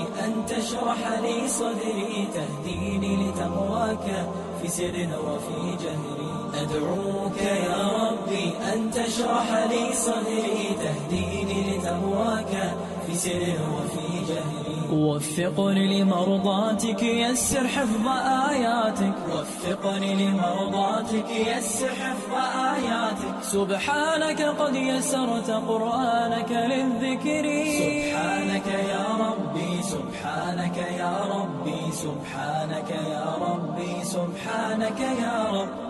أن تشرح لي صدري تهديني لتقواك في سر وفي جهري أدعوك يا ربي أن تشرح لي صدري تهديني لتقواك في سر وفي جهل وفقني لمرضاتك يسر حفظ آياتك وفقني لمرضاتك يسر حفظ آياتك سبحانك قد يسرت قرآنك للذكر سبحانك يا ربي سبحانك يا ربي سبحانك يا ربي سبحانك يا رب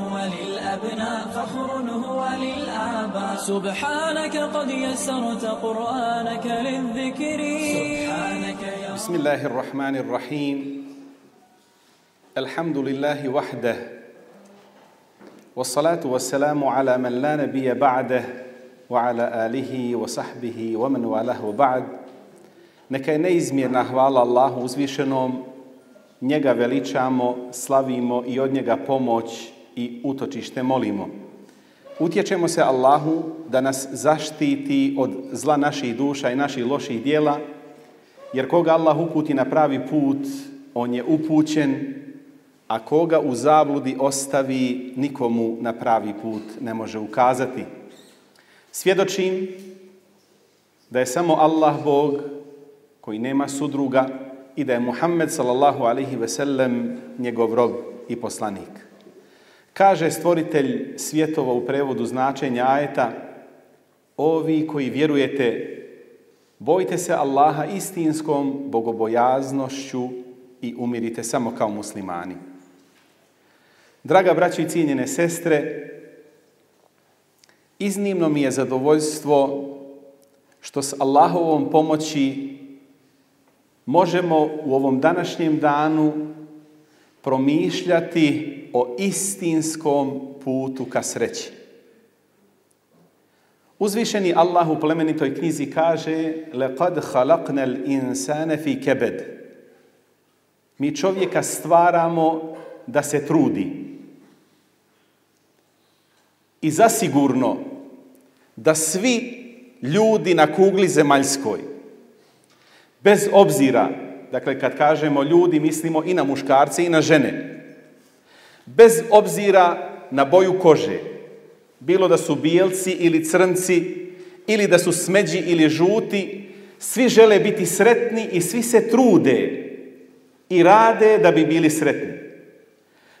وللأبناء فخر هو للآباء سبحانك قد يسرت قرآنك للذكر سبحانك يا بسم الله الرحمن الرحيم الحمد لله وحده والصلاة والسلام على من لا نبي بعده وعلى آله وصحبه ومن والاه وبعد Neka je neizmjerna hvala Allahu uzvišenom, njega veličamo, slavimo i od njega pomoć i utočište molimo. Utječemo se Allahu da nas zaštiti od zla naših duša i naših loših dijela, jer koga Allah uputi na pravi put, on je upućen, a koga u zabludi ostavi, nikomu na pravi put ne može ukazati. Svjedočim da je samo Allah Bog koji nema sudruga i da je Muhammed sallallahu alaihi ve njegov rob i poslanik. Kaže stvoritelj svjetova u prevodu značenja ajeta, ovi koji vjerujete, bojite se Allaha istinskom bogobojaznošću i umirite samo kao muslimani. Draga braći i cijenjene sestre, iznimno mi je zadovoljstvo što s Allahovom pomoći možemo u ovom današnjem danu promišljati o istinskom putu ka sreći. Uzvišeni Allah u plemenitoj knjizi kaže لَقَدْ خَلَقْنَ الْإِنسَانَ فِي كَبَدْ Mi čovjeka stvaramo da se trudi. I zasigurno da svi ljudi na kugli zemaljskoj, bez obzira, dakle kad kažemo ljudi mislimo i na muškarce i na žene, bez obzira na boju kože, bilo da su bijelci ili crnci, ili da su smeđi ili žuti, svi žele biti sretni i svi se trude i rade da bi bili sretni.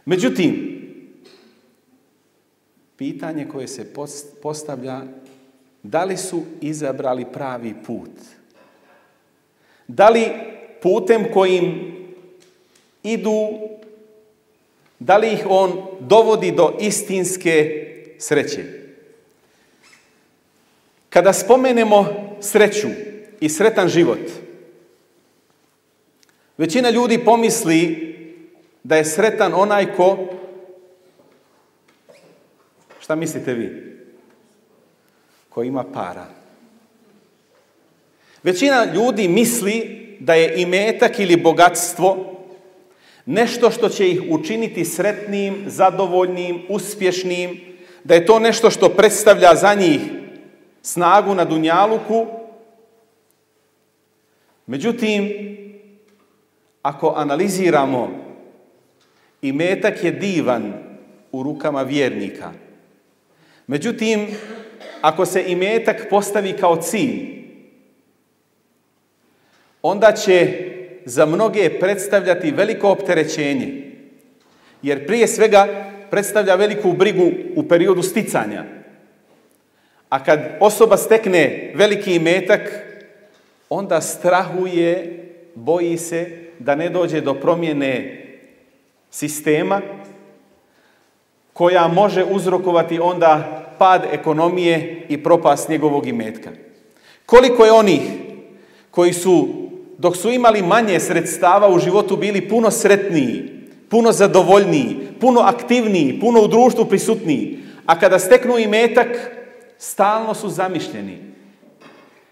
Međutim, pitanje koje se postavlja, da li su izabrali pravi put? Da li putem kojim idu da li ih on dovodi do istinske sreće. Kada spomenemo sreću i sretan život, većina ljudi pomisli da je sretan onaj ko Šta mislite vi? Ko ima para. Većina ljudi misli da je imetak ili bogatstvo Nešto što će ih učiniti sretnim, zadovoljnim, uspješnim, da je to nešto što predstavlja za njih snagu na dunjaluku. Međutim, ako analiziramo, i metak je divan u rukama vjernika. Međutim, ako se imetak postavi kao cilj, onda će za mnoge predstavljati veliko opterećenje. Jer prije svega predstavlja veliku brigu u periodu sticanja. A kad osoba stekne veliki imetak, onda strahuje, boji se da ne dođe do promjene sistema koja može uzrokovati onda pad ekonomije i propast njegovog imetka. Koliko je onih koji su dok su imali manje sredstava u životu bili puno sretniji, puno zadovoljniji, puno aktivniji, puno u društvu prisutniji. A kada steknu i metak, stalno su zamišljeni.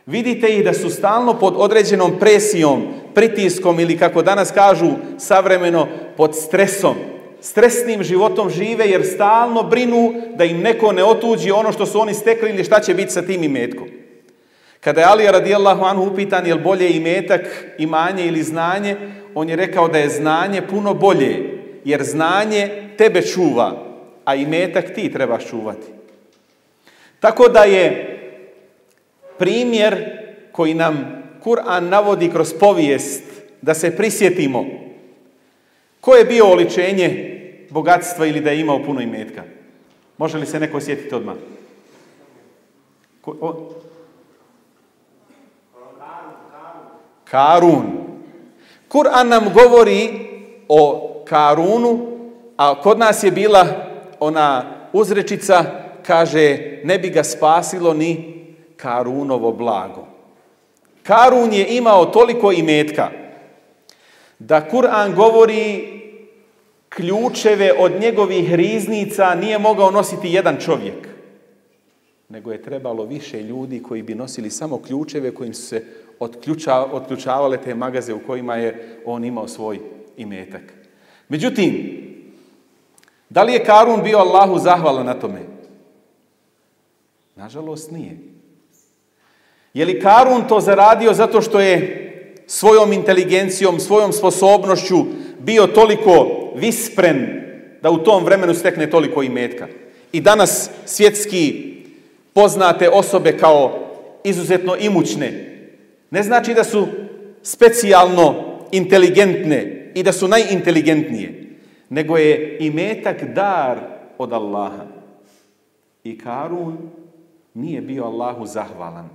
Vidite ih da su stalno pod određenom presijom, pritiskom ili kako danas kažu savremeno pod stresom. Stresnim životom žive jer stalno brinu da im neko ne otuđi ono što su oni stekli ili šta će biti sa tim imetkom. Kada je Ali radijallahu anhu upitan je li bolje imetak, imanje ili znanje, on je rekao da je znanje puno bolje, jer znanje tebe čuva, a imetak ti trebaš čuvati. Tako da je primjer koji nam Kur'an navodi kroz povijest da se prisjetimo ko je bio oličenje bogatstva ili da je imao puno imetka. Može li se neko sjetiti odmah? Karun. Kur'an nam govori o Karunu, a kod nas je bila ona uzrečica, kaže, ne bi ga spasilo ni Karunovo blago. Karun je imao toliko imetka da Kur'an govori ključeve od njegovih riznica nije mogao nositi jedan čovjek, nego je trebalo više ljudi koji bi nosili samo ključeve kojim su se otključavale te magaze u kojima je on imao svoj imetak. Međutim, da li je Karun bio Allahu zahvalan na tome? Nažalost nije. Je li Karun to zaradio zato što je svojom inteligencijom, svojom sposobnošću bio toliko vispren da u tom vremenu stekne toliko imetka? I danas svjetski poznate osobe kao izuzetno imućne, ne znači da su specijalno inteligentne i da su najinteligentnije, nego je imetak dar od Allaha. I Karun nije bio Allahu zahvalan.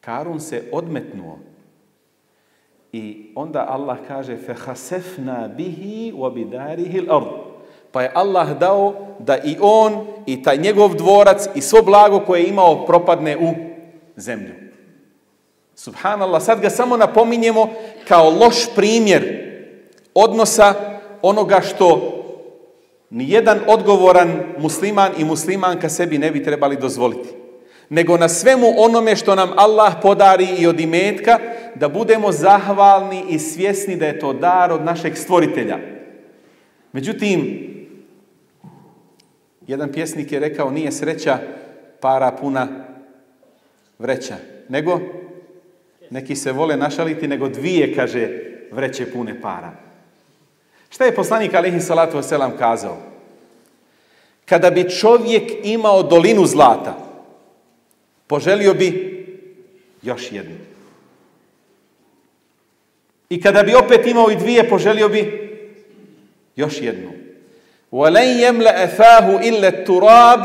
Karun se odmetnuo. I onda Allah kaže فَحَسَفْنَا بِهِ وَبِدَارِهِ الْأَرْضِ Pa je Allah dao da i on i taj njegov dvorac i svo blago koje je imao propadne u zemlju. Subhanallah, sad ga samo napominjemo kao loš primjer odnosa onoga što nijedan odgovoran musliman i muslimanka sebi ne bi trebali dozvoliti. Nego na svemu onome što nam Allah podari i od imetka, da budemo zahvalni i svjesni da je to dar od našeg stvoritelja. Međutim, jedan pjesnik je rekao nije sreća para puna vreća, nego neki se vole našaliti, nego dvije, kaže, vreće pune para. Šta je poslanik Alihi Salatu selam kazao? Kada bi čovjek imao dolinu zlata, poželio bi još jednu. I kada bi opet imao i dvije, poželio bi još jednu. وَلَنْ يَمْلَ illet turab,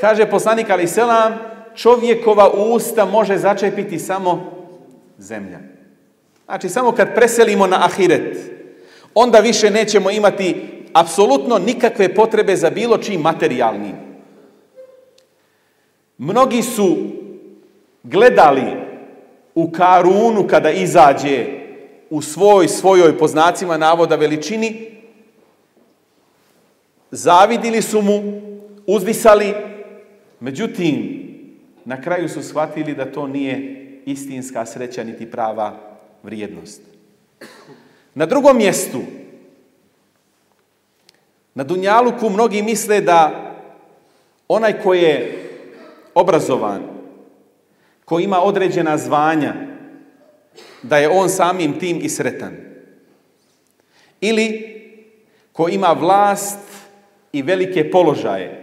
Kaže poslanik Ali Selam, čovjekova usta može začepiti samo zemlja. Znači, samo kad preselimo na ahiret, onda više nećemo imati apsolutno nikakve potrebe za bilo čim materijalnim. Mnogi su gledali u Karunu kada izađe u svoj, svojoj poznacima navoda veličini, zavidili su mu, uzvisali, međutim, na kraju su shvatili da to nije istinska sreća niti prava vrijednost. Na drugom mjestu, na Dunjaluku mnogi misle da onaj koji je obrazovan, koji ima određena zvanja, da je on samim tim i sretan. Ili koji ima vlast i velike položaje.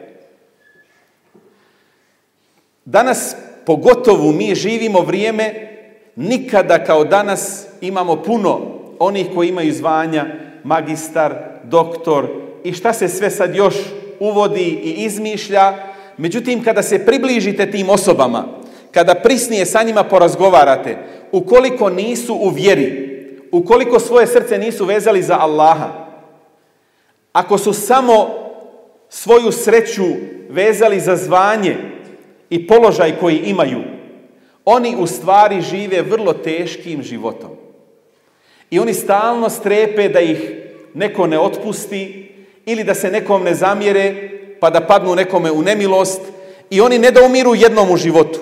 Danas pogotovo mi živimo vrijeme, nikada kao danas imamo puno onih koji imaju zvanja, magistar, doktor i šta se sve sad još uvodi i izmišlja. Međutim, kada se približite tim osobama, kada prisnije sa njima porazgovarate, ukoliko nisu u vjeri, ukoliko svoje srce nisu vezali za Allaha, ako su samo svoju sreću vezali za zvanje, i položaj koji imaju, oni u stvari žive vrlo teškim životom. I oni stalno strepe da ih neko ne otpusti ili da se nekom ne zamjere pa da padnu nekome u nemilost i oni ne da umiru jednom u životu,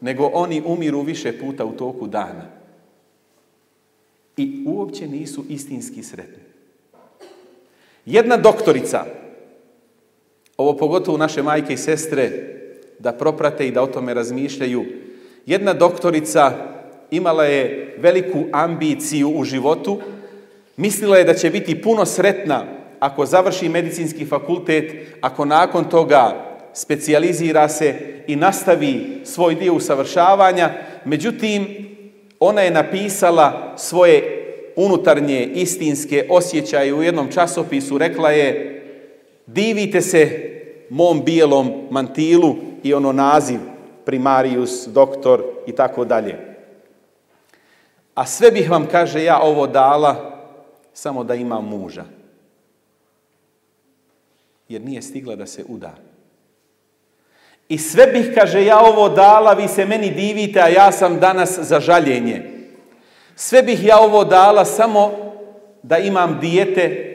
nego oni umiru više puta u toku dana. I uopće nisu istinski sretni. Jedna doktorica, ovo pogotovo naše majke i sestre, da proprate i da o tome razmišljaju. Jedna doktorica imala je veliku ambiciju u životu, mislila je da će biti puno sretna ako završi medicinski fakultet, ako nakon toga specijalizira se i nastavi svoj dio usavršavanja, međutim ona je napisala svoje unutarnje istinske osjećaje u jednom časopisu, rekla je divite se mom bijelom mantilu i ono naziv primarius, doktor i tako dalje. A sve bih vam, kaže, ja ovo dala samo da imam muža. Jer nije stigla da se uda. I sve bih, kaže, ja ovo dala, vi se meni divite, a ja sam danas za žaljenje. Sve bih ja ovo dala samo da imam dijete,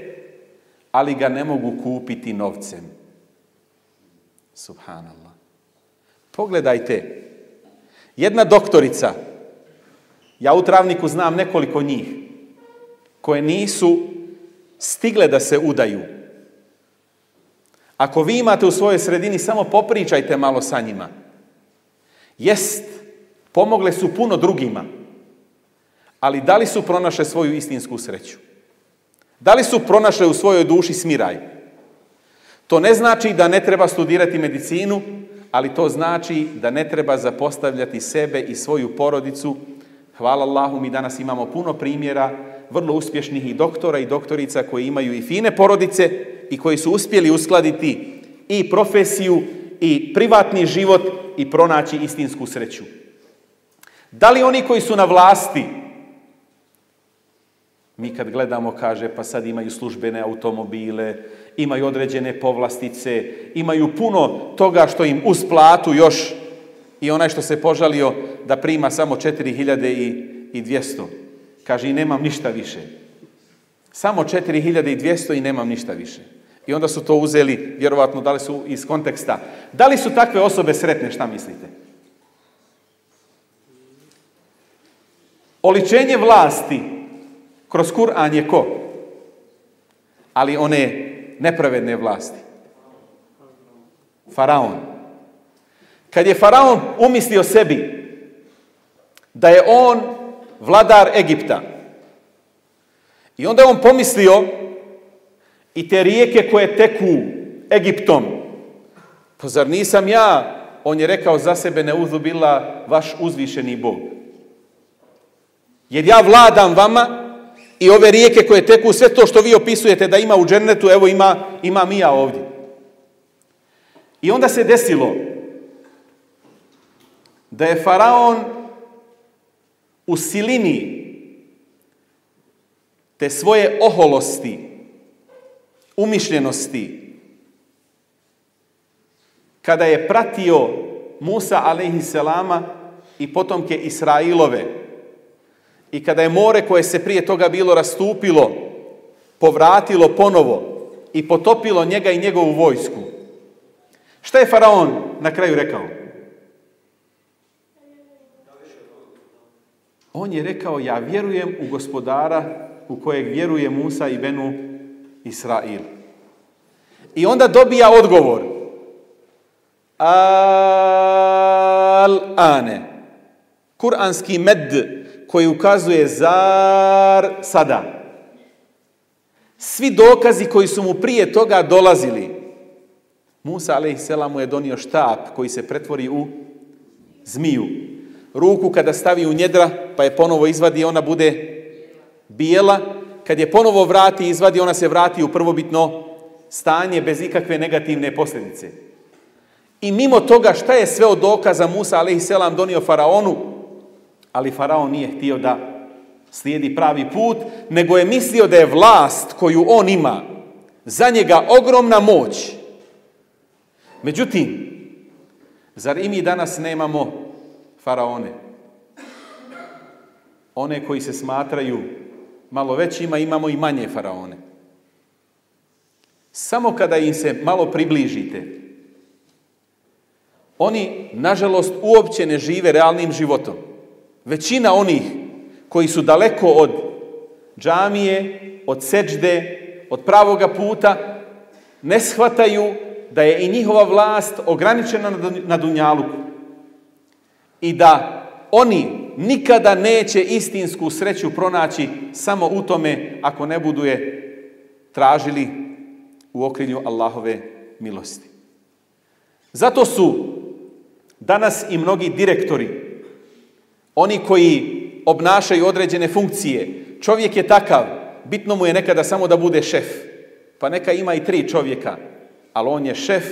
ali ga ne mogu kupiti novcem. Subhanallah. Pogledajte, jedna doktorica, ja u travniku znam nekoliko njih, koje nisu stigle da se udaju. Ako vi imate u svojoj sredini, samo popričajte malo sa njima. Jest, pomogle su puno drugima, ali da li su pronašle svoju istinsku sreću? Da li su pronašle u svojoj duši smiraj? To ne znači da ne treba studirati medicinu, ali to znači da ne treba zapostavljati sebe i svoju porodicu. Hvala Allahu, mi danas imamo puno primjera vrlo uspješnih i doktora i doktorica koji imaju i fine porodice i koji su uspjeli uskladiti i profesiju i privatni život i pronaći istinsku sreću. Da li oni koji su na vlasti, mi kad gledamo kaže pa sad imaju službene automobile, imaju određene povlastice, imaju puno toga što im uz platu još i onaj što se požalio da prima samo 4200. Kaže i nemam ništa više. Samo 4200 i nemam ništa više. I onda su to uzeli, vjerovatno, da li su iz konteksta. Da li su takve osobe sretne, šta mislite? Oličenje vlasti kroz Kur'an je ko? Ali one nepravedne vlasti. Faraon. Kad je Faraon umislio sebi da je on vladar Egipta i onda je on pomislio i te rijeke koje teku Egiptom, pa zar nisam ja, on je rekao za sebe ne uzubila vaš uzvišeni Bog. Jer ja vladam vama i ove rijeke koje teku, sve to što vi opisujete da ima u Džernetu, evo ima, ima Mija ovdje. I onda se desilo da je faraon u silini te svoje oholosti, umišljenosti, kada je pratio Musa alaihi i potomke Israilove, i kada je more koje se prije toga bilo rastupilo, povratilo ponovo i potopilo njega i njegovu vojsku. Šta je faraon na kraju rekao? On je rekao, ja vjerujem u gospodara u kojeg vjeruje Musa i Benu Israil. I onda dobija odgovor. Al-ane. Kur'anski med koji ukazuje zar sada. Svi dokazi koji su mu prije toga dolazili. Musa a.s. mu je donio štap koji se pretvori u zmiju. Ruku kada stavi u njedra pa je ponovo izvadi ona bude bijela. Kad je ponovo vrati i izvadi ona se vrati u prvobitno stanje bez ikakve negativne posljedice. I mimo toga šta je sve od dokaza Musa a.s. donio faraonu, ali faraon nije htio da slijedi pravi put, nego je mislio da je vlast koju on ima za njega ogromna moć. Međutim, zar i mi danas nemamo faraone? One koji se smatraju malo većima, imamo i manje faraone. Samo kada im se malo približite, oni, nažalost, uopće ne žive realnim životom. Većina onih koji su daleko od džamije, od seđde, od pravoga puta, ne shvataju da je i njihova vlast ograničena na Dunjaluku i da oni nikada neće istinsku sreću pronaći samo u tome ako ne budu je tražili u okrilju Allahove milosti. Zato su danas i mnogi direktori oni koji obnašaju određene funkcije. Čovjek je takav, bitno mu je nekada samo da bude šef. Pa neka ima i tri čovjeka, ali on je šef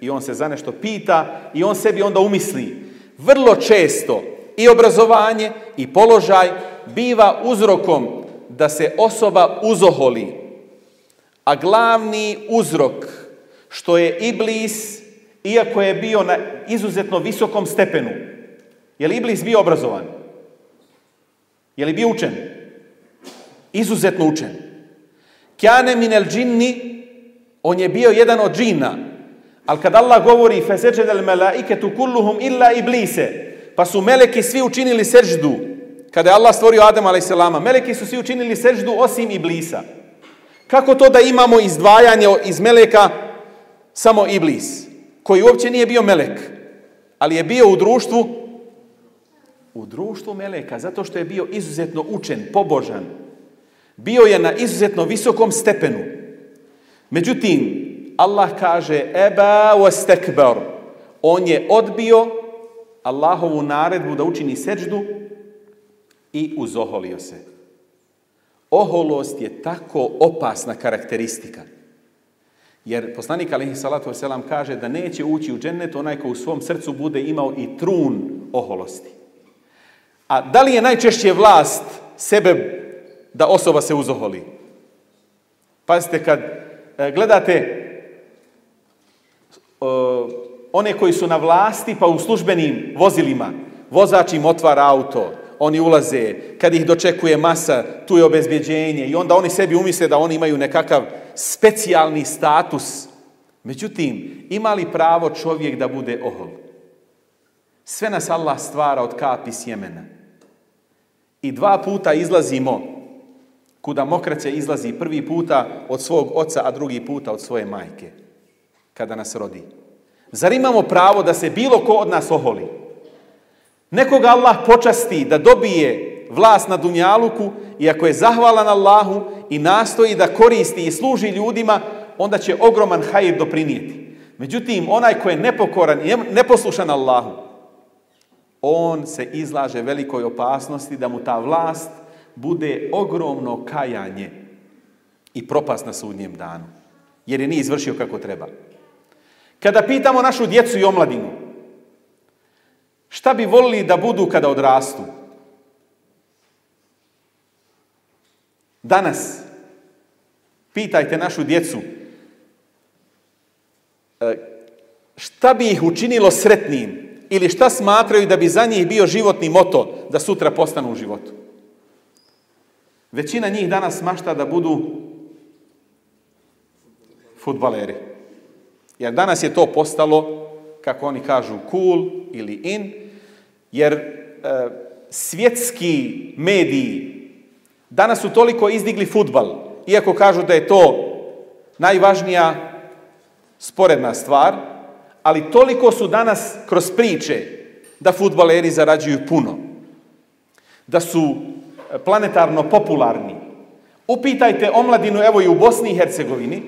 i on se za nešto pita i on sebi onda umisli. Vrlo često i obrazovanje i položaj biva uzrokom da se osoba uzoholi. A glavni uzrok što je Iblis, iako je bio na izuzetno visokom stepenu, je li Iblis bio obrazovan? Je li bio učen? Izuzetno učen. Kjane minel džinni, on je bio jedan od džina. Ali kad Allah govori feseđed el tu kulluhum illa iblise, pa su meleki svi učinili seždu, kada je Allah stvorio Adem a.s. Meleki su svi učinili seždu osim iblisa. Kako to da imamo izdvajanje iz meleka samo iblis, koji uopće nije bio melek, ali je bio u društvu u društvu meleka, zato što je bio izuzetno učen, pobožan. Bio je na izuzetno visokom stepenu. Međutim, Allah kaže Eba On je odbio Allahovu naredbu da učini seđdu i uzoholio se. Oholost je tako opasna karakteristika. Jer poslanik alihi salatu Veselam kaže da neće ući u džennet onaj ko u svom srcu bude imao i trun oholosti. A da li je najčešće vlast sebe da osoba se uzoholi? Pazite, kad e, gledate e, one koji su na vlasti pa u službenim vozilima, vozač im otvara auto, oni ulaze, kad ih dočekuje masa, tu je obezbjeđenje i onda oni sebi umisle da oni imaju nekakav specijalni status. Međutim, ima li pravo čovjek da bude ohol? Sve nas Allah stvara od kapi sjemena. I dva puta izlazimo kuda mokraće izlazi prvi puta od svog oca, a drugi puta od svoje majke, kada nas rodi. Zar imamo pravo da se bilo ko od nas oholi? Nekoga Allah počasti da dobije vlast na Dunjaluku i ako je zahvalan Allahu i nastoji da koristi i služi ljudima, onda će ogroman hajir doprinijeti. Međutim, onaj ko je nepokoran i neposlušan Allahu, on se izlaže velikoj opasnosti da mu ta vlast bude ogromno kajanje i propast na sudnjem danu. Jer je nije izvršio kako treba. Kada pitamo našu djecu i omladinu, šta bi volili da budu kada odrastu? Danas, pitajte našu djecu, e, šta bi ih učinilo sretnim ili šta smatraju da bi za njih bio životni moto da sutra postanu u životu. Većina njih danas mašta da budu futbaleri. Jer danas je to postalo, kako oni kažu, cool ili in, jer e, svjetski mediji danas su toliko izdigli futbal, iako kažu da je to najvažnija sporedna stvar, ali toliko su danas kroz priče da futbaleri zarađuju puno, da su e, planetarno popularni. Upitajte omladinu, evo i u Bosni i Hercegovini,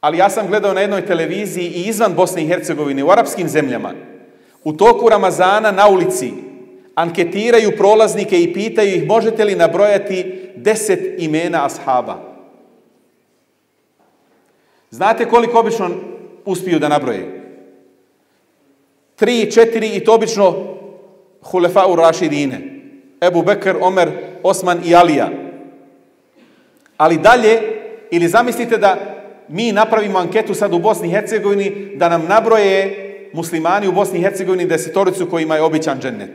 ali ja sam gledao na jednoj televiziji i izvan Bosne i Hercegovine, u arapskim zemljama, u toku Ramazana na ulici anketiraju prolaznike i pitaju ih možete li nabrojati deset imena ashaba. Znate koliko obično uspiju da nabroje. Tri, četiri i to obično hulefa u Rašidine. Ebu Bekr, Omer, Osman i Alija. Ali dalje, ili zamislite da mi napravimo anketu sad u Bosni i Hercegovini da nam nabroje muslimani u Bosni i Hercegovini desetoricu kojima je običan džennet.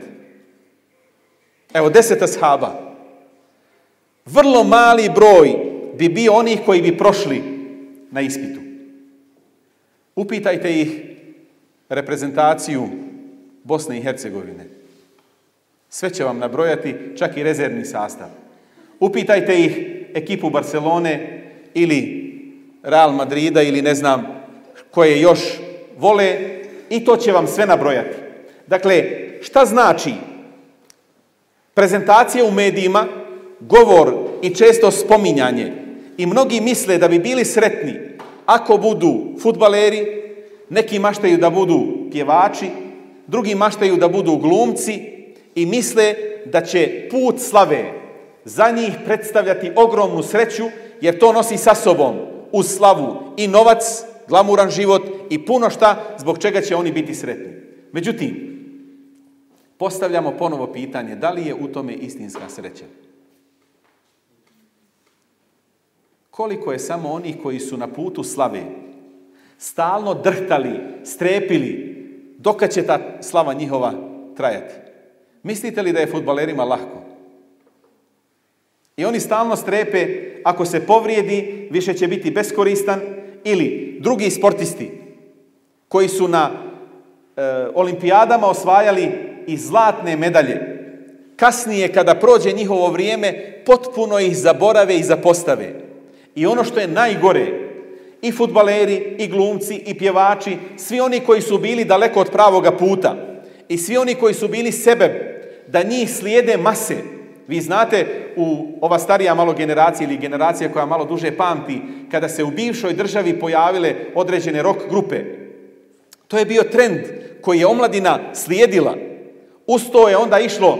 Evo, deseta shaba. Vrlo mali broj bi bio onih koji bi prošli na ispitu. Upitajte ih reprezentaciju Bosne i Hercegovine. Sve će vam nabrojati, čak i rezervni sastav. Upitajte ih ekipu Barcelone ili Real Madrida ili ne znam koje još vole i to će vam sve nabrojati. Dakle, šta znači prezentacija u medijima, govor i često spominjanje i mnogi misle da bi bili sretni ako budu futbaleri, neki maštaju da budu pjevači, drugi maštaju da budu glumci i misle da će put slave za njih predstavljati ogromnu sreću jer to nosi sa sobom uz slavu i novac, glamuran život i puno šta zbog čega će oni biti sretni. Međutim, postavljamo ponovo pitanje da li je u tome istinska sreća? Koliko je samo onih koji su na putu slave stalno drhtali, strepili, dok će ta slava njihova trajati. Mislite li da je futbalerima lahko? I oni stalno strepe, ako se povrijedi, više će biti beskoristan, ili drugi sportisti koji su na e, olimpijadama osvajali i zlatne medalje. Kasnije, kada prođe njihovo vrijeme, potpuno ih zaborave i zapostave. I ono što je najgore, i futbaleri, i glumci, i pjevači, svi oni koji su bili daleko od pravoga puta i svi oni koji su bili sebe, da njih slijede mase. Vi znate, u ova starija malo generacija ili generacija koja malo duže pamti, kada se u bivšoj državi pojavile određene rock grupe, to je bio trend koji je omladina slijedila. Uz to je onda išlo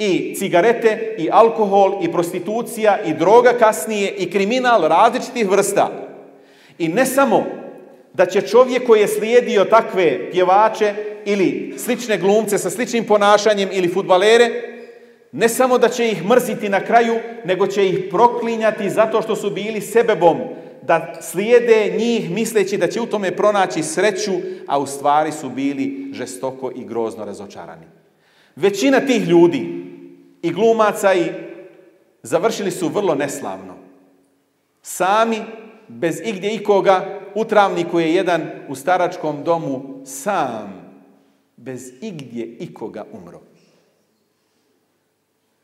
i cigarete, i alkohol, i prostitucija, i droga kasnije, i kriminal različitih vrsta. I ne samo da će čovjek koji je slijedio takve pjevače ili slične glumce sa sličnim ponašanjem ili futbalere, ne samo da će ih mrziti na kraju, nego će ih proklinjati zato što su bili sebebom da slijede njih misleći da će u tome pronaći sreću, a u stvari su bili žestoko i grozno razočarani. Većina tih ljudi i glumaca i završili su vrlo neslavno. Sami, bez igdje ikoga, u travniku je jedan u staračkom domu sam, bez igdje ikoga umro.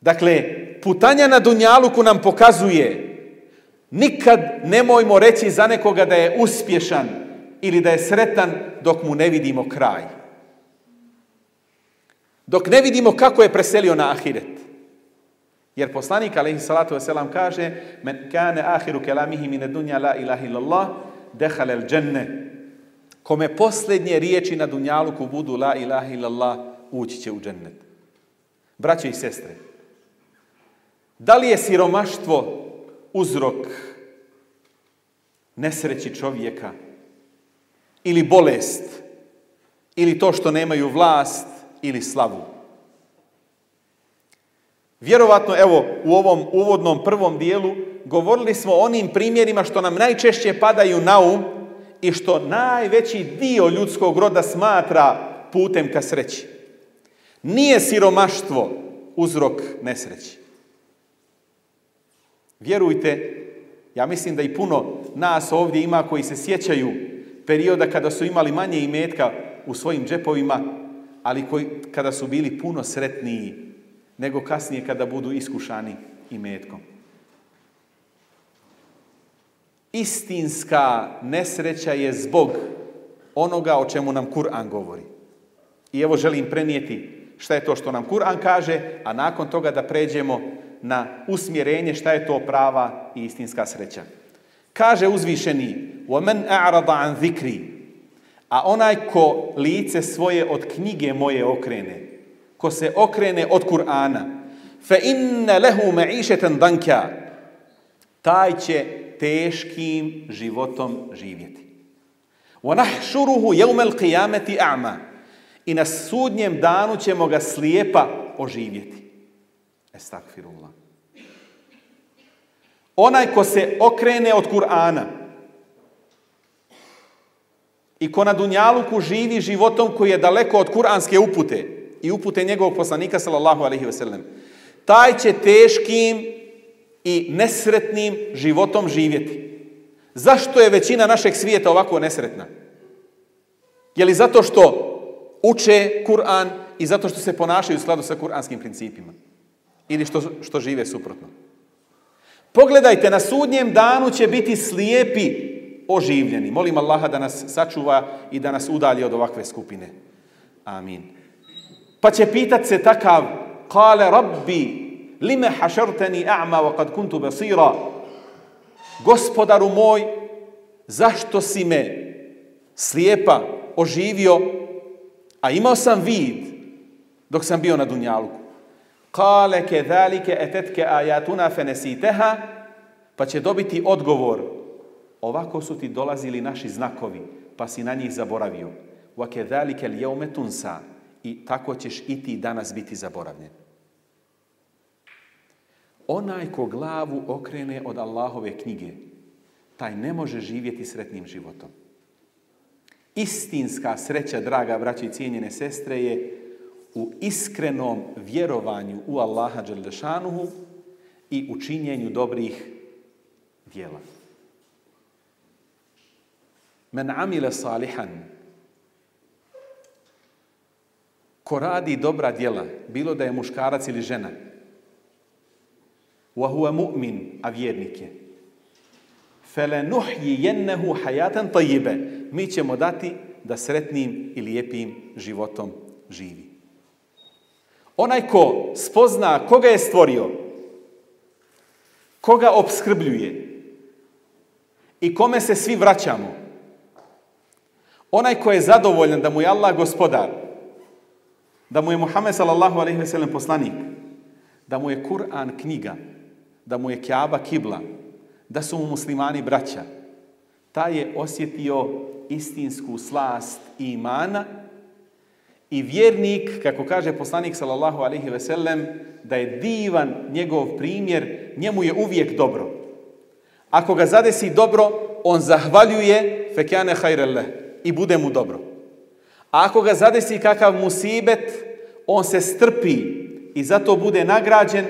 Dakle, putanja na Dunjaluku nam pokazuje nikad nemojmo reći za nekoga da je uspješan ili da je sretan dok mu ne vidimo kraj. Dok ne vidimo kako je preselio na ahiret. Jer poslanik alejhi salatu selam kaže: "Men akhiru kalamihi min ad-dunya la ilaha illallah, dženne." Kome posljednje riječi na dunjaluku budu la ilaha illallah, ući će u džennet. Braće i sestre, da li je siromaštvo uzrok nesreći čovjeka ili bolest ili to što nemaju vlast ili slavu? Vjerovatno, evo, u ovom uvodnom prvom dijelu govorili smo o onim primjerima što nam najčešće padaju na um i što najveći dio ljudskog roda smatra putem ka sreći. Nije siromaštvo uzrok nesreći. Vjerujte, ja mislim da i puno nas ovdje ima koji se sjećaju perioda kada su imali manje imetka u svojim džepovima, ali koji, kada su bili puno sretniji nego kasnije kada budu iskušani i metkom. Istinska nesreća je zbog onoga o čemu nam Kur'an govori. I evo želim prenijeti šta je to što nam Kur'an kaže, a nakon toga da pređemo na usmjerenje šta je to prava i istinska sreća. Kaže uzvišeni, وَمَنْ أَعْرَضَ عَنْ ذِكْرِ A onaj ko lice svoje od knjige moje okrene, ko se okrene od Kur'ana, fe inne lehu išeten taj će teškim životom živjeti. Wa nahšuruhu jeumel qijameti a'ma. I na sudnjem danu ćemo ga slijepa oživjeti. Estakfirullah. Onaj ko se okrene od Kur'ana i ko na Dunjaluku živi životom koji je daleko od kuranske upute, i upute njegovog poslanika sallallahu alaihi wasallam. Taj će teškim i nesretnim životom živjeti. Zašto je većina našeg svijeta ovako nesretna? Je li zato što uče Kur'an i zato što se ponašaju u skladu sa kuranskim principima? Ili što, što žive suprotno? Pogledajte, na sudnjem danu će biti slijepi oživljeni. Molim Allaha da nas sačuva i da nas udalje od ovakve skupine. Amin. Pa će pitat se takav, kale rabbi, lime hašerteni a'ma wa kad kuntu besira, gospodaru moj, zašto si me slijepa oživio, a imao sam vid dok sam bio na Dunjaluku. Kale ke dhalike etetke ajatuna fenesiteha, pa će dobiti odgovor. Ovako su ti dolazili naši znakovi, pa si na njih zaboravio. Wa ke dhalike jeume tunsa, i tako ćeš i ti danas biti zaboravljen. Onaj ko glavu okrene od Allahove knjige, taj ne može živjeti sretnim životom. Istinska sreća, draga braće i cijenjene sestre, je u iskrenom vjerovanju u Allaha i u činjenju dobrih djela. Men amile salihan, ko radi dobra djela, bilo da je muškarac ili žena, huwa mu'min, a vjernik je, jennehu Mi ćemo dati da sretnim i lijepim životom živi. Onaj ko spozna koga je stvorio, koga obskrbljuje i kome se svi vraćamo, onaj ko je zadovoljan da mu je Allah gospodar, da mu je Muhammed sallallahu alaihi ve sellem poslanik, da mu je Kur'an knjiga, da mu je Kjaba kibla, da su mu muslimani braća, taj je osjetio istinsku slast i imana i vjernik, kako kaže poslanik sallallahu alaihi ve sellem, da je divan njegov primjer, njemu je uvijek dobro. Ako ga zadesi dobro, on zahvaljuje fekjane hajrele i bude mu dobro. A Ako ga zadesi kakav musibet, on se strpi i zato bude nagrađen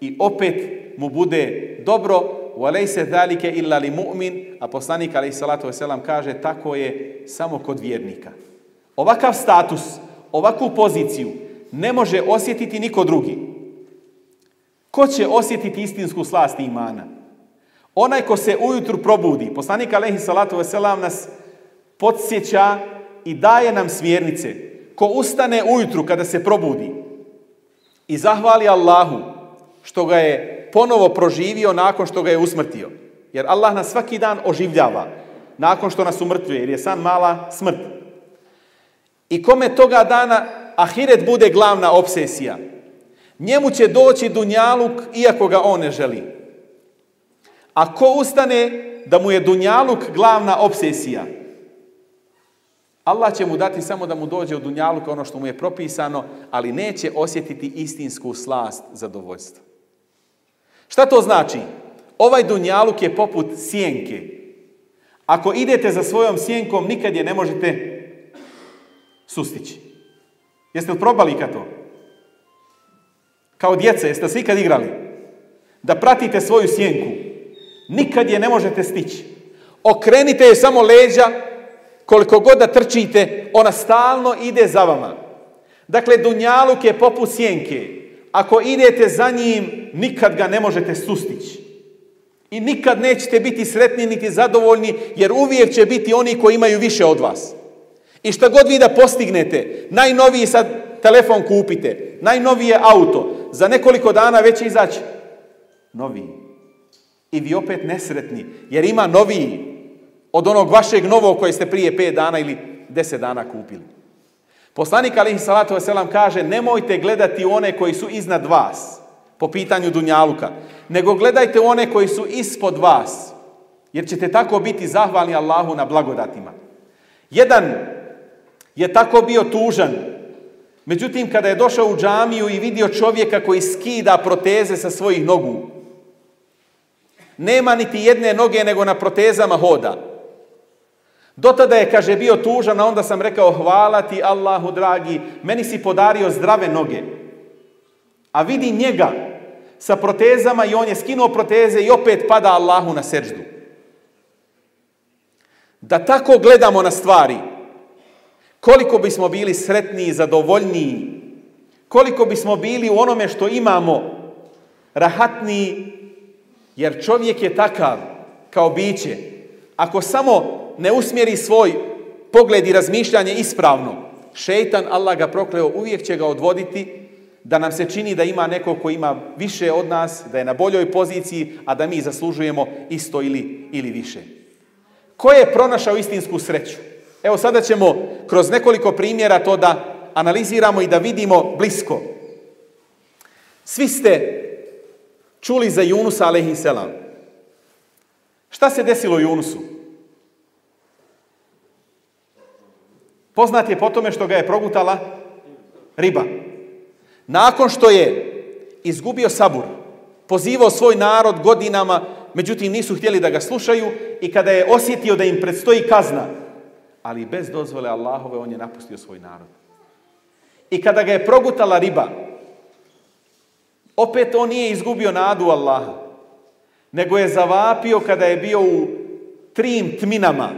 i opet mu bude dobro. u se dalike illa li mu'min, a poslanik alaih salatu Veselam kaže tako je samo kod vjernika. Ovakav status, ovakvu poziciju ne može osjetiti niko drugi. Ko će osjetiti istinsku slast imana? Onaj ko se ujutru probudi. Poslanik alaihi salatu selam nas podsjeća i daje nam smjernice. Ko ustane ujutru kada se probudi i zahvali Allahu što ga je ponovo proživio nakon što ga je usmrtio. Jer Allah nas svaki dan oživljava nakon što nas umrtvuje, jer je san mala smrt. I kome toga dana ahiret bude glavna obsesija, njemu će doći dunjaluk iako ga on ne želi. A ko ustane da mu je dunjaluk glavna obsesija, Allah će mu dati samo da mu dođe u kao ono što mu je propisano, ali neće osjetiti istinsku slast zadovoljstva. Šta to znači? Ovaj dunjaluk je poput sjenke. Ako idete za svojom sjenkom, nikad je ne možete sustići. Jeste li probali ikad to? Kao djece, jeste li se ikad igrali? Da pratite svoju sjenku. Nikad je ne možete stići. Okrenite je samo leđa, koliko god da trčite, ona stalno ide za vama. Dakle, dunjaluk je poput sjenke. Ako idete za njim, nikad ga ne možete sustići. I nikad nećete biti sretni niti zadovoljni, jer uvijek će biti oni koji imaju više od vas. I šta god vi da postignete, najnoviji sad telefon kupite, najnovije auto, za nekoliko dana već će izaći noviji. I vi opet nesretni, jer ima noviji od onog vašeg novog koje ste prije pet dana ili deset dana kupili. Poslanik alihi salatu kaže nemojte gledati one koji su iznad vas po pitanju Dunjaluka, nego gledajte one koji su ispod vas, jer ćete tako biti zahvalni Allahu na blagodatima. Jedan je tako bio tužan, međutim kada je došao u džamiju i vidio čovjeka koji skida proteze sa svojih nogu, nema niti jedne noge nego na protezama hoda. Do tada je, kaže, bio tužan, a onda sam rekao, hvala ti Allahu dragi, meni si podario zdrave noge. A vidi njega sa protezama i on je skinuo proteze i opet pada Allahu na seždu. Da tako gledamo na stvari, koliko bismo bili sretniji, zadovoljniji, koliko bismo bili u onome što imamo, rahatniji, jer čovjek je takav kao biće. Ako samo ne usmjeri svoj pogled i razmišljanje ispravno, šeitan, Allah ga prokleo, uvijek će ga odvoditi da nam se čini da ima neko koji ima više od nas, da je na boljoj poziciji, a da mi zaslužujemo isto ili, ili više. Ko je pronašao istinsku sreću? Evo sada ćemo kroz nekoliko primjera to da analiziramo i da vidimo blisko. Svi ste čuli za Junusa alaihi selam. Šta se desilo Junusu? Poznat je po tome što ga je progutala riba. Nakon što je izgubio sabur, pozivao svoj narod godinama, međutim nisu htjeli da ga slušaju i kada je osjetio da im predstoji kazna, ali bez dozvole Allahove on je napustio svoj narod. I kada ga je progutala riba, opet on nije izgubio nadu Allaha, nego je zavapio kada je bio u trim tminama,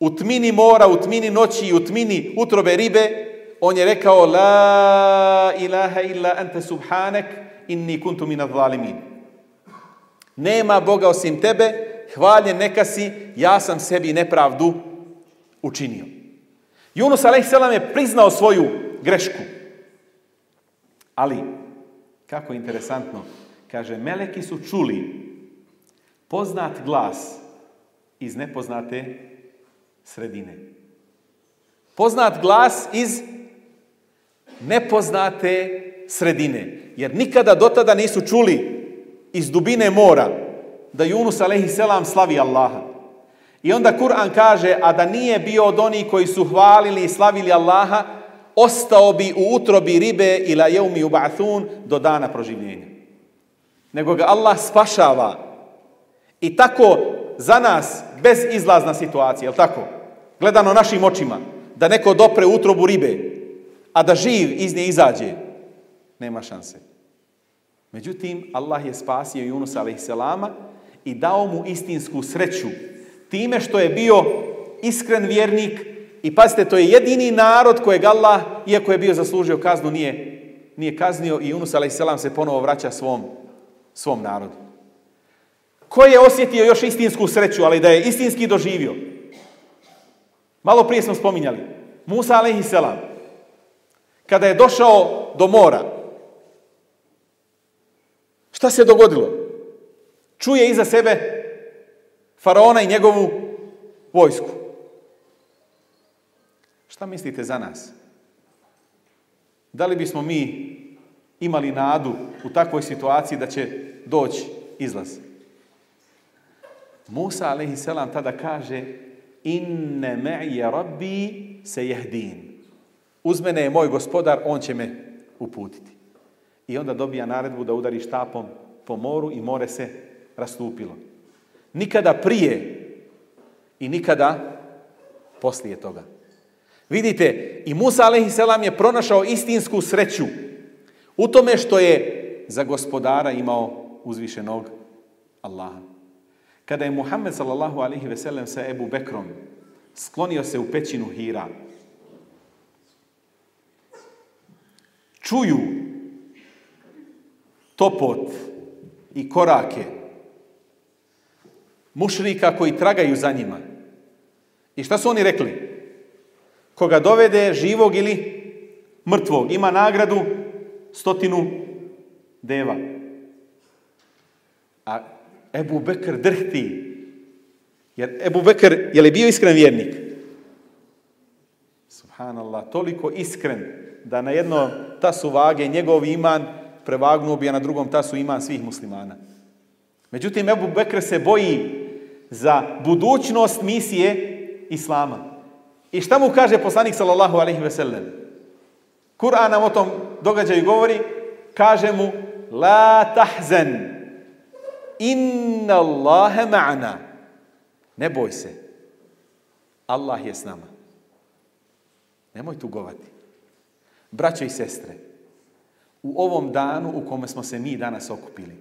u tmini mora, u tmini noći i u tmini utrobe ribe, on je rekao La ilaha illa ante subhanek inni kuntu mina zalimin. Nema Boga osim tebe, hvaljen neka si, ja sam sebi nepravdu učinio. Yunus a.s. je priznao svoju grešku. Ali, kako interesantno, kaže, meleki su čuli poznat glas iz nepoznate sredine. Poznat glas iz nepoznate sredine. Jer nikada do tada nisu čuli iz dubine mora da Junus a.s. slavi Allaha. I onda Kur'an kaže, a da nije bio od onih koji su hvalili i slavili Allaha, ostao bi u utrobi ribe ila u ba'thun do dana proživljenja. Nego ga Allah spašava. I tako za nas bezizlazna situacija, je tako? gledano našim očima, da neko dopre utrobu ribe, a da živ iz nje izađe, nema šanse. Međutim, Allah je spasio Yunus a.s. i dao mu istinsku sreću time što je bio iskren vjernik i pazite, to je jedini narod kojeg Allah, iako je bio zaslužio kaznu, nije, nije kaznio i Yunus a.s. se ponovo vraća svom, svom narodu. Ko je osjetio još istinsku sreću, ali da je istinski doživio? Malo prije smo spominjali. Musa selam, Kada je došao do mora, šta se dogodilo? Čuje iza sebe faraona i njegovu vojsku. Šta mislite za nas? Da li bismo mi imali nadu u takvoj situaciji da će doći izlaz? Musa, selam tada kaže inne me'ije rabbi se jehdin. Uz mene je moj gospodar, on će me uputiti. I onda dobija naredbu da udari štapom po moru i more se rastupilo. Nikada prije i nikada poslije toga. Vidite, i Musa a.s. je pronašao istinsku sreću u tome što je za gospodara imao uzvišenog Allaha kada je Muhammed sallallahu alihi veselem sa Ebu Bekrom sklonio se u pećinu Hira, čuju topot i korake mušrika koji tragaju za njima. I šta su oni rekli? Koga dovede živog ili mrtvog, ima nagradu stotinu deva. A Ebu Bekr drhti. Jer Ebu Bekr, je li bio iskren vjernik? Subhanallah, toliko iskren da na jedno tasu vage njegov iman prevagnuo bi, a na drugom tasu iman svih muslimana. Međutim, Ebu Bekr se boji za budućnost misije Islama. I šta mu kaže poslanik sallallahu alaihi ve sellem? Kur'an nam o tom događaju govori, kaže mu, la tahzen, Inna Allahe ma'ana. Ne boj se. Allah je s nama. Nemoj tugovati. Braće i sestre, u ovom danu u kome smo se mi danas okupili,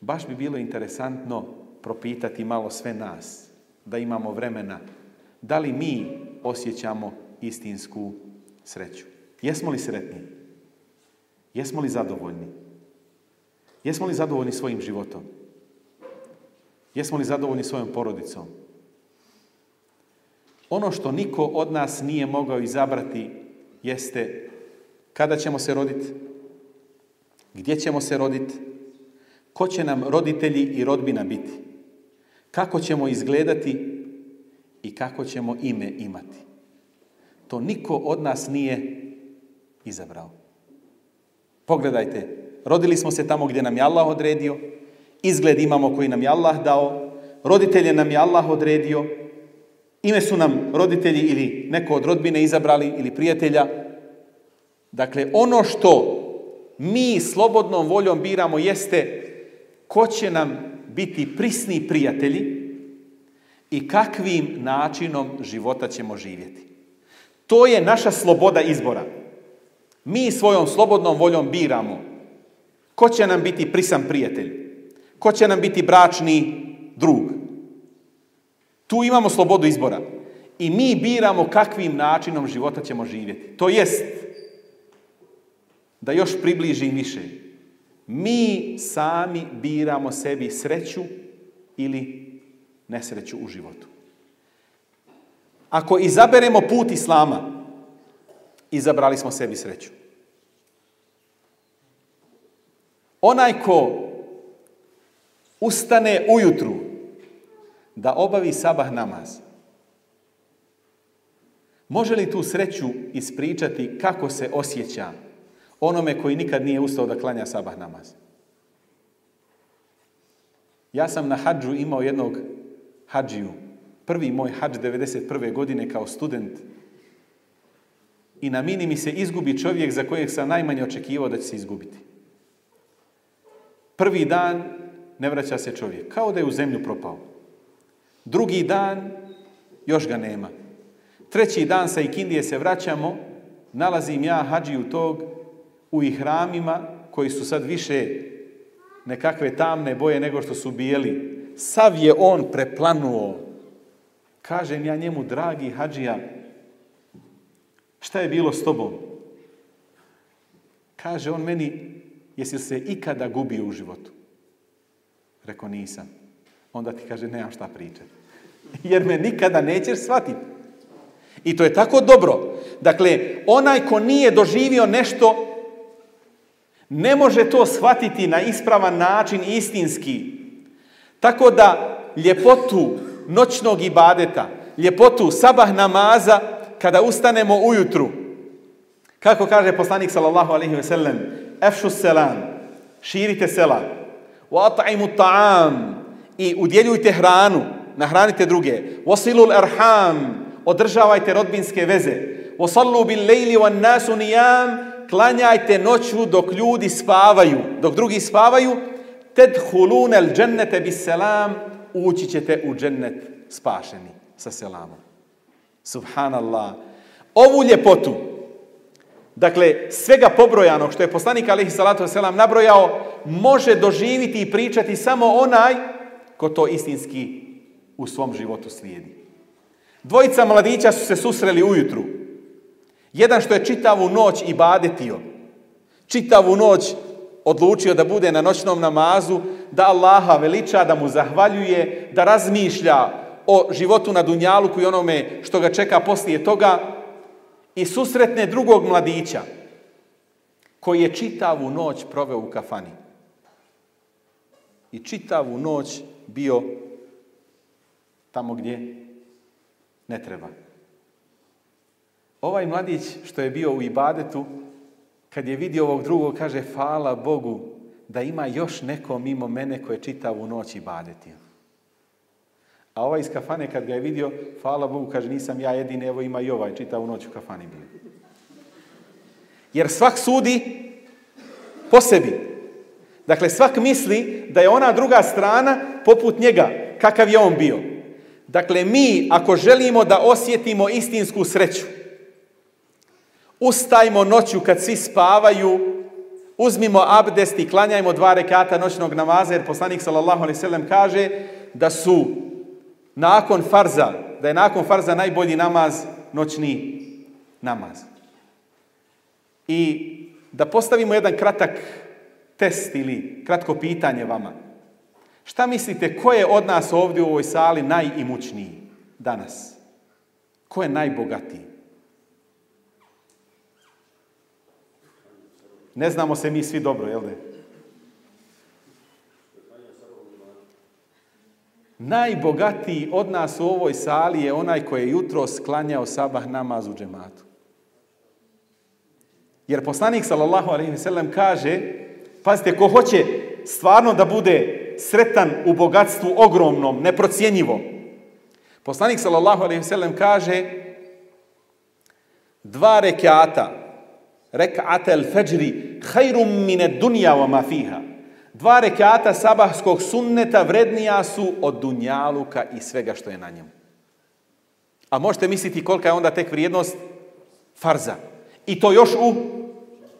baš bi bilo interesantno propitati malo sve nas, da imamo vremena, da li mi osjećamo istinsku sreću. Jesmo li sretni? Jesmo li zadovoljni? Jesmo li zadovoljni svojim životom? Jesmo li zadovoljni svojom porodicom? Ono što niko od nas nije mogao izabrati jeste kada ćemo se roditi, gdje ćemo se roditi, ko će nam roditelji i rodbina biti, kako ćemo izgledati i kako ćemo ime imati. To niko od nas nije izabrao. Pogledajte rodili smo se tamo gdje nam je Allah odredio, izgled imamo koji nam je Allah dao, roditelje nam je Allah odredio, ime su nam roditelji ili neko od rodbine izabrali ili prijatelja. Dakle, ono što mi slobodnom voljom biramo jeste ko će nam biti prisni prijatelji i kakvim načinom života ćemo živjeti. To je naša sloboda izbora. Mi svojom slobodnom voljom biramo Ko će nam biti prisan prijatelj? Ko će nam biti bračni drug? Tu imamo slobodu izbora. I mi biramo kakvim načinom života ćemo živjeti. To jest, da još približim više, mi sami biramo sebi sreću ili nesreću u životu. Ako izaberemo put Islama, izabrali smo sebi sreću. Onaj ko ustane ujutru da obavi sabah namaz, može li tu sreću ispričati kako se osjeća onome koji nikad nije ustao da klanja sabah namaz? Ja sam na hađu imao jednog hađiju. Prvi moj hađ 1991. godine kao student. I na mini mi se izgubi čovjek za kojeg sam najmanje očekivao da će se izgubiti. Prvi dan ne vraća se čovjek, kao da je u zemlju propao. Drugi dan još ga nema. Treći dan sa Ikindije se vraćamo, nalazim ja hađiju tog u ihramima koji su sad više nekakve tamne boje nego što su bijeli. Sav je on preplanuo. Kažem ja njemu, dragi hađija, šta je bilo s tobom? Kaže on meni, jesi se ikada gubio u životu? Rekao, nisam. Onda ti kaže, nemam šta pričati. Jer me nikada nećeš shvatiti. I to je tako dobro. Dakle, onaj ko nije doživio nešto, ne može to shvatiti na ispravan način istinski. Tako da ljepotu noćnog ibadeta, ljepotu sabah namaza, kada ustanemo ujutru, kako kaže poslanik sallallahu alaihi ve efšu selam, širite selam. Wa ata'imu ta'am i udjeljujte hranu, nahranite druge. Wasilul arham, održavajte rodbinske veze. sallu bil lejli van nasu nijam, klanjajte noću dok ljudi spavaju, dok drugi spavaju. hulune l džennete bis selam, ući ćete u džennet spašeni sa selamom. Subhanallah. Ovu ljepotu dakle svega pobrojanog što je poslanik Alehi salatu Selam nabrojao, može doživiti i pričati samo onaj ko to istinski u svom životu slijedi. Dvojica mladića su se susreli ujutru. Jedan što je čitavu noć i badetio, čitavu noć odlučio da bude na noćnom namazu, da Allaha veliča, da mu zahvaljuje, da razmišlja o životu na Dunjaluku i onome što ga čeka poslije toga, i susretne drugog mladića koji je čitavu noć proveo u kafani. I čitavu noć bio tamo gdje ne treba. Ovaj mladić što je bio u Ibadetu, kad je vidio ovog drugog, kaže, hvala Bogu da ima još neko mimo mene koje čitavu noć Ibadetio. A ovaj iz kafane kad ga je vidio, hvala Bogu, kaže nisam ja jedini, evo ima i ovaj, čitavu noć u kafani bio. Jer svak sudi po sebi. Dakle, svak misli da je ona druga strana poput njega, kakav je on bio. Dakle, mi ako želimo da osjetimo istinsku sreću, ustajmo noću kad svi spavaju, uzmimo abdest i klanjajmo dva rekata noćnog namaza, jer poslanik s.a.v. kaže da su nakon farza, da je nakon farza najbolji namaz noćni namaz. I da postavimo jedan kratak test ili kratko pitanje vama. Šta mislite, ko je od nas ovdje u ovoj sali najimućniji danas? Ko je najbogatiji? Ne znamo se mi svi dobro, jel' da? Najbogatiji od nas u ovoj sali je onaj koji je jutro sklanjao sabah namaz u džematu. Jer poslanik sallallahu alejhi sallam kaže, pazite ko hoće stvarno da bude sretan u bogatstvu ogromnom, neprocjenjivo. Poslanik sallallahu alejhi sallam kaže dva rekata, reka'ata el-fajri hajrum mine fiha. Dva rekata sabahskog sunneta vrednija su od dunjaluka i svega što je na njemu. A možete misliti kolika je onda tek vrijednost farza. I to još u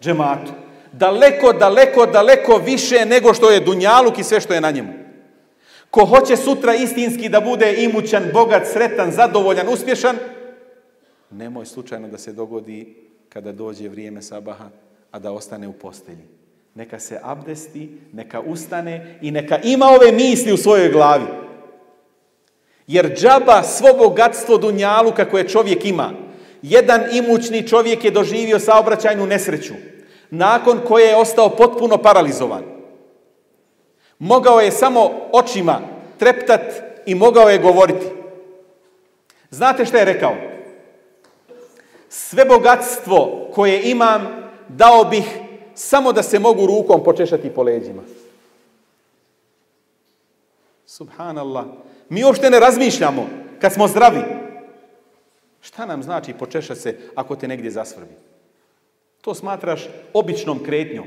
džematu. Daleko, daleko, daleko više nego što je dunjaluk i sve što je na njemu. Ko hoće sutra istinski da bude imućan, bogat, sretan, zadovoljan, uspješan, nemoj slučajno da se dogodi kada dođe vrijeme sabaha, a da ostane u postelji neka se abdesti, neka ustane i neka ima ove misli u svojoj glavi. Jer džaba svo bogatstvo dunjalu kako je čovjek ima. Jedan imućni čovjek je doživio saobraćajnu nesreću, nakon koje je ostao potpuno paralizovan. Mogao je samo očima treptat i mogao je govoriti. Znate što je rekao? Sve bogatstvo koje imam dao bih samo da se mogu rukom počešati po leđima. Subhanallah. Mi uopšte ne razmišljamo kad smo zdravi. Šta nam znači počešati se ako te negdje zasvrbi? To smatraš običnom kretnjom.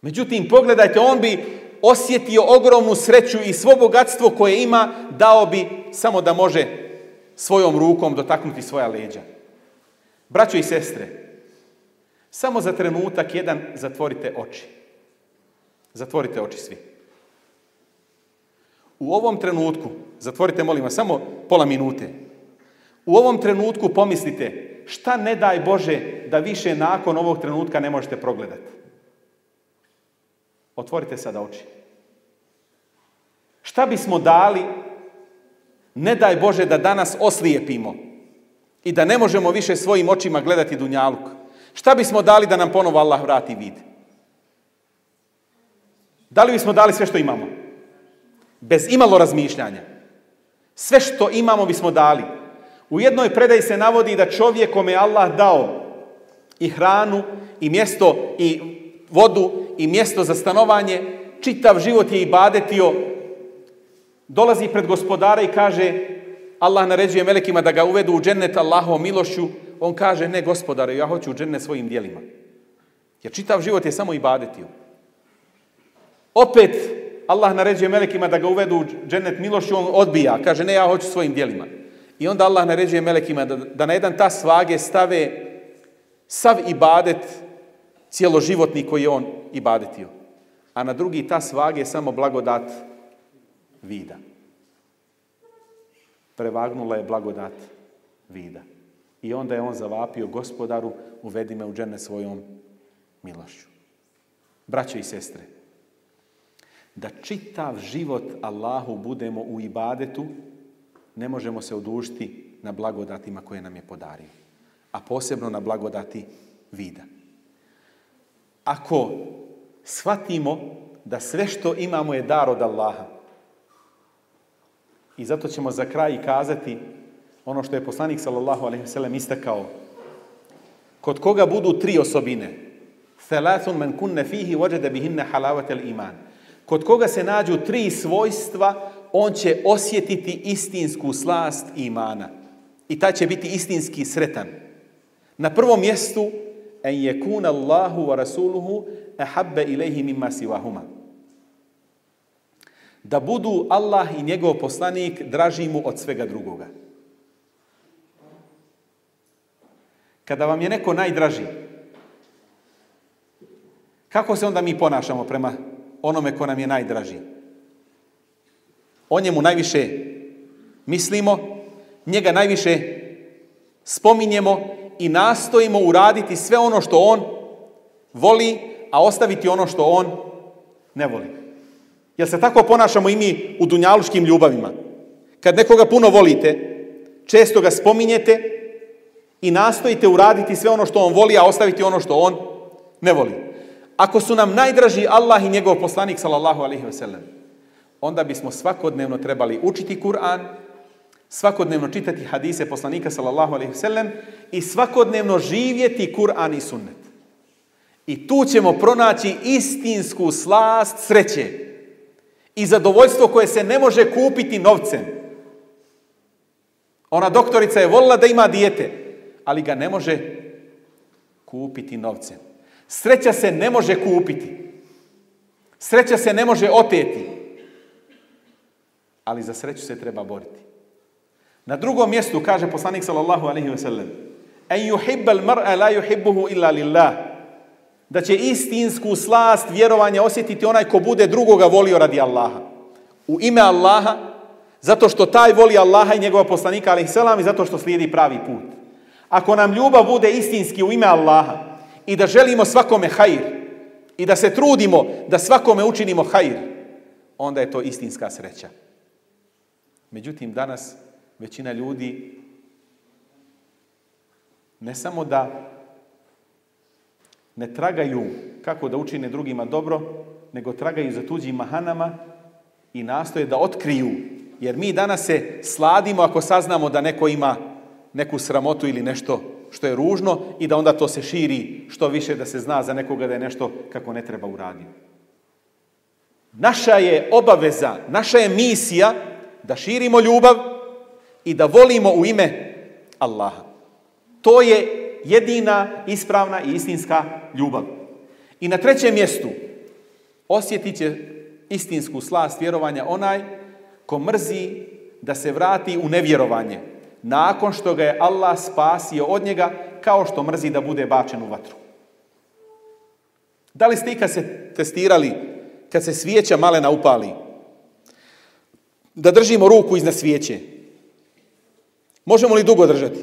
Međutim, pogledajte, on bi osjetio ogromnu sreću i svo bogatstvo koje ima dao bi samo da može svojom rukom dotaknuti svoja leđa. Braćo i sestre, samo za trenutak jedan zatvorite oči. Zatvorite oči svi. U ovom trenutku, zatvorite molim vas samo pola minute. U ovom trenutku pomislite šta ne daj Bože da više nakon ovog trenutka ne možete progledati. Otvorite sada oči. Šta bismo dali, ne daj Bože da danas oslijepimo i da ne možemo više svojim očima gledati Dunjaluk. Šta bismo dali da nam ponovo Allah vrati vid? Da li bismo dali sve što imamo? Bez imalo razmišljanja. Sve što imamo bismo dali. U jednoj predaji se navodi da čovjek kome Allah dao i hranu, i mjesto, i vodu, i mjesto za stanovanje, čitav život je i badetio, dolazi pred gospodara i kaže, Allah naređuje melekima da ga uvedu u džennet Allahom, milošću, on kaže ne gospodare, ja hoću džene svojim dijelima. Jer čitav život je samo i Opet Allah naređuje melekima da ga uvedu u džennet milošću, on odbija, kaže ne, ja hoću svojim dijelima. I onda Allah naređuje melekima da, na jedan ta svage stave sav ibadet cijeloživotni koji je on ibadetio. A na drugi ta svage samo blagodat vida. Prevagnula je blagodat vida. I onda je on zavapio gospodaru, uvedi me u džene svojom milošću. Braće i sestre, da čitav život Allahu budemo u ibadetu, ne možemo se odužiti na blagodatima koje nam je podario. A posebno na blagodati vida. Ako shvatimo da sve što imamo je dar od Allaha, i zato ćemo za kraj kazati ono što je poslanik sallallahu alejhi ve istakao kod koga budu tri osobine thalathun man kunna fihi vođede bihinne halavatel iman kod koga se nađu tri svojstva on će osjetiti istinsku slast imana i ta će biti istinski sretan na prvom mjestu en kuna Allahu wa rasuluhu ahabba ilaihi mimma siwahuma da budu Allah i njegov poslanik draži mu od svega drugoga Kada vam je neko najdraži, kako se onda mi ponašamo prema onome ko nam je najdraži? O njemu najviše mislimo, njega najviše spominjemo i nastojimo uraditi sve ono što on voli, a ostaviti ono što on ne voli. Jel se tako ponašamo i mi u dunjaluškim ljubavima? Kad nekoga puno volite, često ga spominjete, i nastojite uraditi sve ono što on voli, a ostaviti ono što on ne voli. Ako su nam najdraži Allah i njegov poslanik, sallallahu alaihi wasallam, onda bismo svakodnevno trebali učiti Kur'an, svakodnevno čitati hadise poslanika, sallallahu alihi wasallam, i svakodnevno živjeti Kur'an i sunnet. I tu ćemo pronaći istinsku slast sreće i zadovoljstvo koje se ne može kupiti novcem. Ona doktorica je volila da ima dijete ali ga ne može kupiti novcem. Sreća se ne može kupiti. Sreća se ne može oteti. Ali za sreću se treba boriti. Na drugom mjestu kaže poslanik sallallahu alejhi ve "En mara la yuhibbuhu illa lillah." Da će istinsku slast vjerovanja osjetiti onaj ko bude drugoga volio radi Allaha. U ime Allaha, zato što taj voli Allaha i njegova poslanika alejhi selam i zato što slijedi pravi put. Ako nam ljubav bude istinski u ime Allaha i da želimo svakome hajr i da se trudimo da svakome učinimo hajr, onda je to istinska sreća. Međutim, danas većina ljudi ne samo da ne tragaju kako da učine drugima dobro, nego tragaju za tuđim mahanama i nastoje da otkriju. Jer mi danas se sladimo ako saznamo da neko ima neku sramotu ili nešto što je ružno i da onda to se širi što više da se zna za nekoga da je nešto kako ne treba uraditi. Naša je obaveza, naša je misija da širimo ljubav i da volimo u ime Allaha. To je jedina ispravna i istinska ljubav. I na trećem mjestu osjetit će istinsku slast vjerovanja onaj ko mrzi da se vrati u nevjerovanje nakon što ga je Allah spasio od njega kao što mrzi da bude bačen u vatru. Da li ste ikad se testirali kad se svijeća malena upali? Da držimo ruku iznad svijeće. Možemo li dugo držati?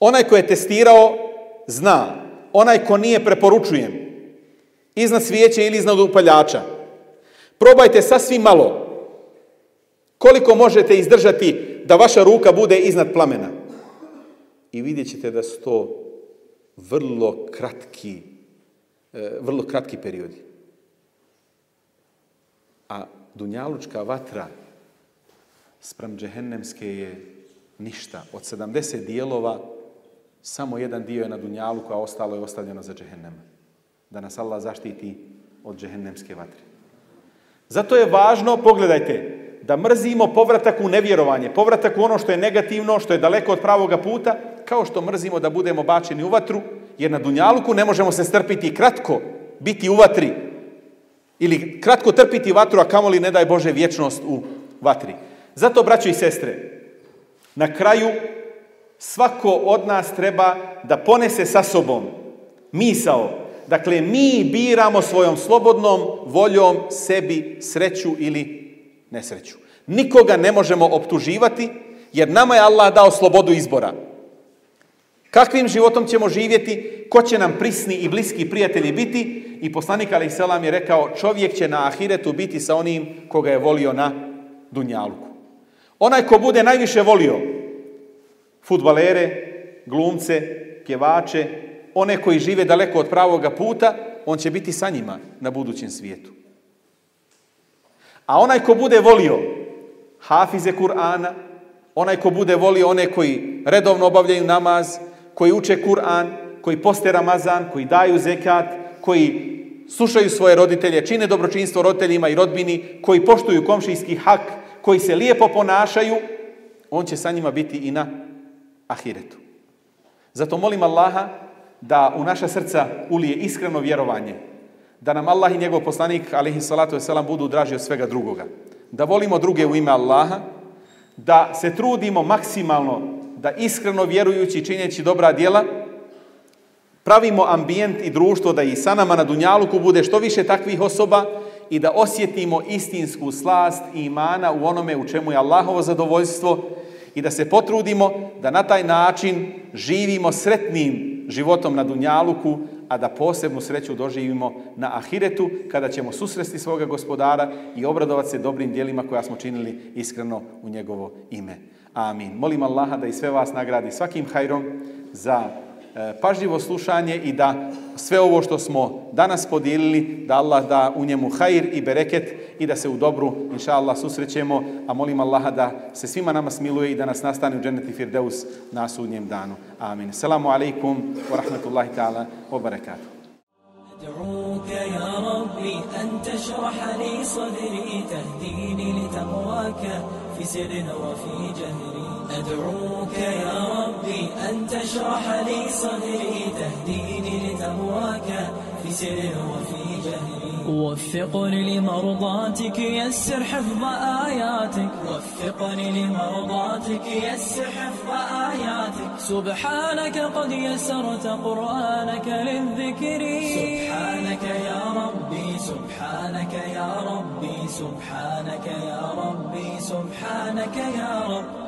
Onaj ko je testirao zna. Onaj ko nije preporučujem. Iznad svijeće ili iznad upaljača. Probajte sasvim malo. Koliko možete izdržati da vaša ruka bude iznad plamena. I vidjet ćete da su to vrlo kratki, e, vrlo kratki periodi. A dunjalučka vatra sprem džehennemske je ništa. Od 70 dijelova samo jedan dio je na dunjalu, a ostalo je ostavljeno za džehennem. Da nas Allah zaštiti od džehennemske vatre. Zato je važno, pogledajte, da mrzimo povratak u nevjerovanje, povratak u ono što je negativno, što je daleko od pravoga puta, kao što mrzimo da budemo bačeni u vatru, jer na Dunjaluku ne možemo se strpiti i kratko biti u vatri, ili kratko trpiti vatru, a kamoli ne daj Bože vječnost u vatri. Zato, braćo i sestre, na kraju svako od nas treba da ponese sa sobom misao. Dakle, mi biramo svojom slobodnom voljom sebi sreću ili nesreću. Nikoga ne možemo optuživati jer nama je Allah dao slobodu izbora. Kakvim životom ćemo živjeti, ko će nam prisni i bliski prijatelji biti i poslanik Ali selam je rekao čovjek će na ahiretu biti sa onim koga je volio na dunjalku. Onaj ko bude najviše volio futbalere, glumce, pjevače, one koji žive daleko od pravoga puta, on će biti sa njima na budućem svijetu. A onaj ko bude volio hafize Kur'ana, onaj ko bude volio one koji redovno obavljaju namaz, koji uče Kur'an, koji poste Ramazan, koji daju zekat, koji slušaju svoje roditelje, čine dobročinstvo roditeljima i rodbini, koji poštuju komšijski hak, koji se lijepo ponašaju, on će sa njima biti i na ahiretu. Zato molim Allaha da u naša srca ulije iskreno vjerovanje, da nam Allah i njegov poslanik, alihi salatu selam budu draži od svega drugoga. Da volimo druge u ime Allaha, da se trudimo maksimalno, da iskreno vjerujući, činjeći dobra djela, pravimo ambijent i društvo da i sa nama na Dunjaluku bude što više takvih osoba i da osjetimo istinsku slast i imana u onome u čemu je Allahovo zadovoljstvo i da se potrudimo da na taj način živimo sretnim životom na Dunjaluku, a da posebnu sreću doživimo na ahiretu kada ćemo susresti svoga gospodara i obradovati se dobrim dijelima koja smo činili iskreno u njegovo ime. Amin. Molim Allaha da i sve vas nagradi svakim hajrom za E, pažljivo slušanje i da sve ovo što smo danas podijelili, da Allah da u njemu hajr i bereket i da se u dobru, inša Allah, susrećemo, a molim Allaha da se svima nama smiluje i da nas nastane u dženeti Firdeus na sudnjem danu. Amin. Salamu alaikum wa rahmatullahi ta'ala wa barakatuh. أدعوك يا ربي أن تشرح لي صدري تهديني لتهواك في سر وفي جهل وفقني لمرضاتك يسر حفظ آياتك وفقني لمرضاتك يسر حفظ آياتك سبحانك قد يسرت قرآنك للذكر سبحانك يا ربي سبحانك يا ربي سبحانك يا ربي سبحانك يا رب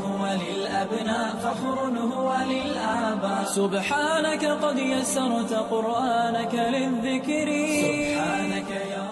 للأبناء فخر هو للآباء سبحانك قد يسرت قرآنك للذكر سبحانك يا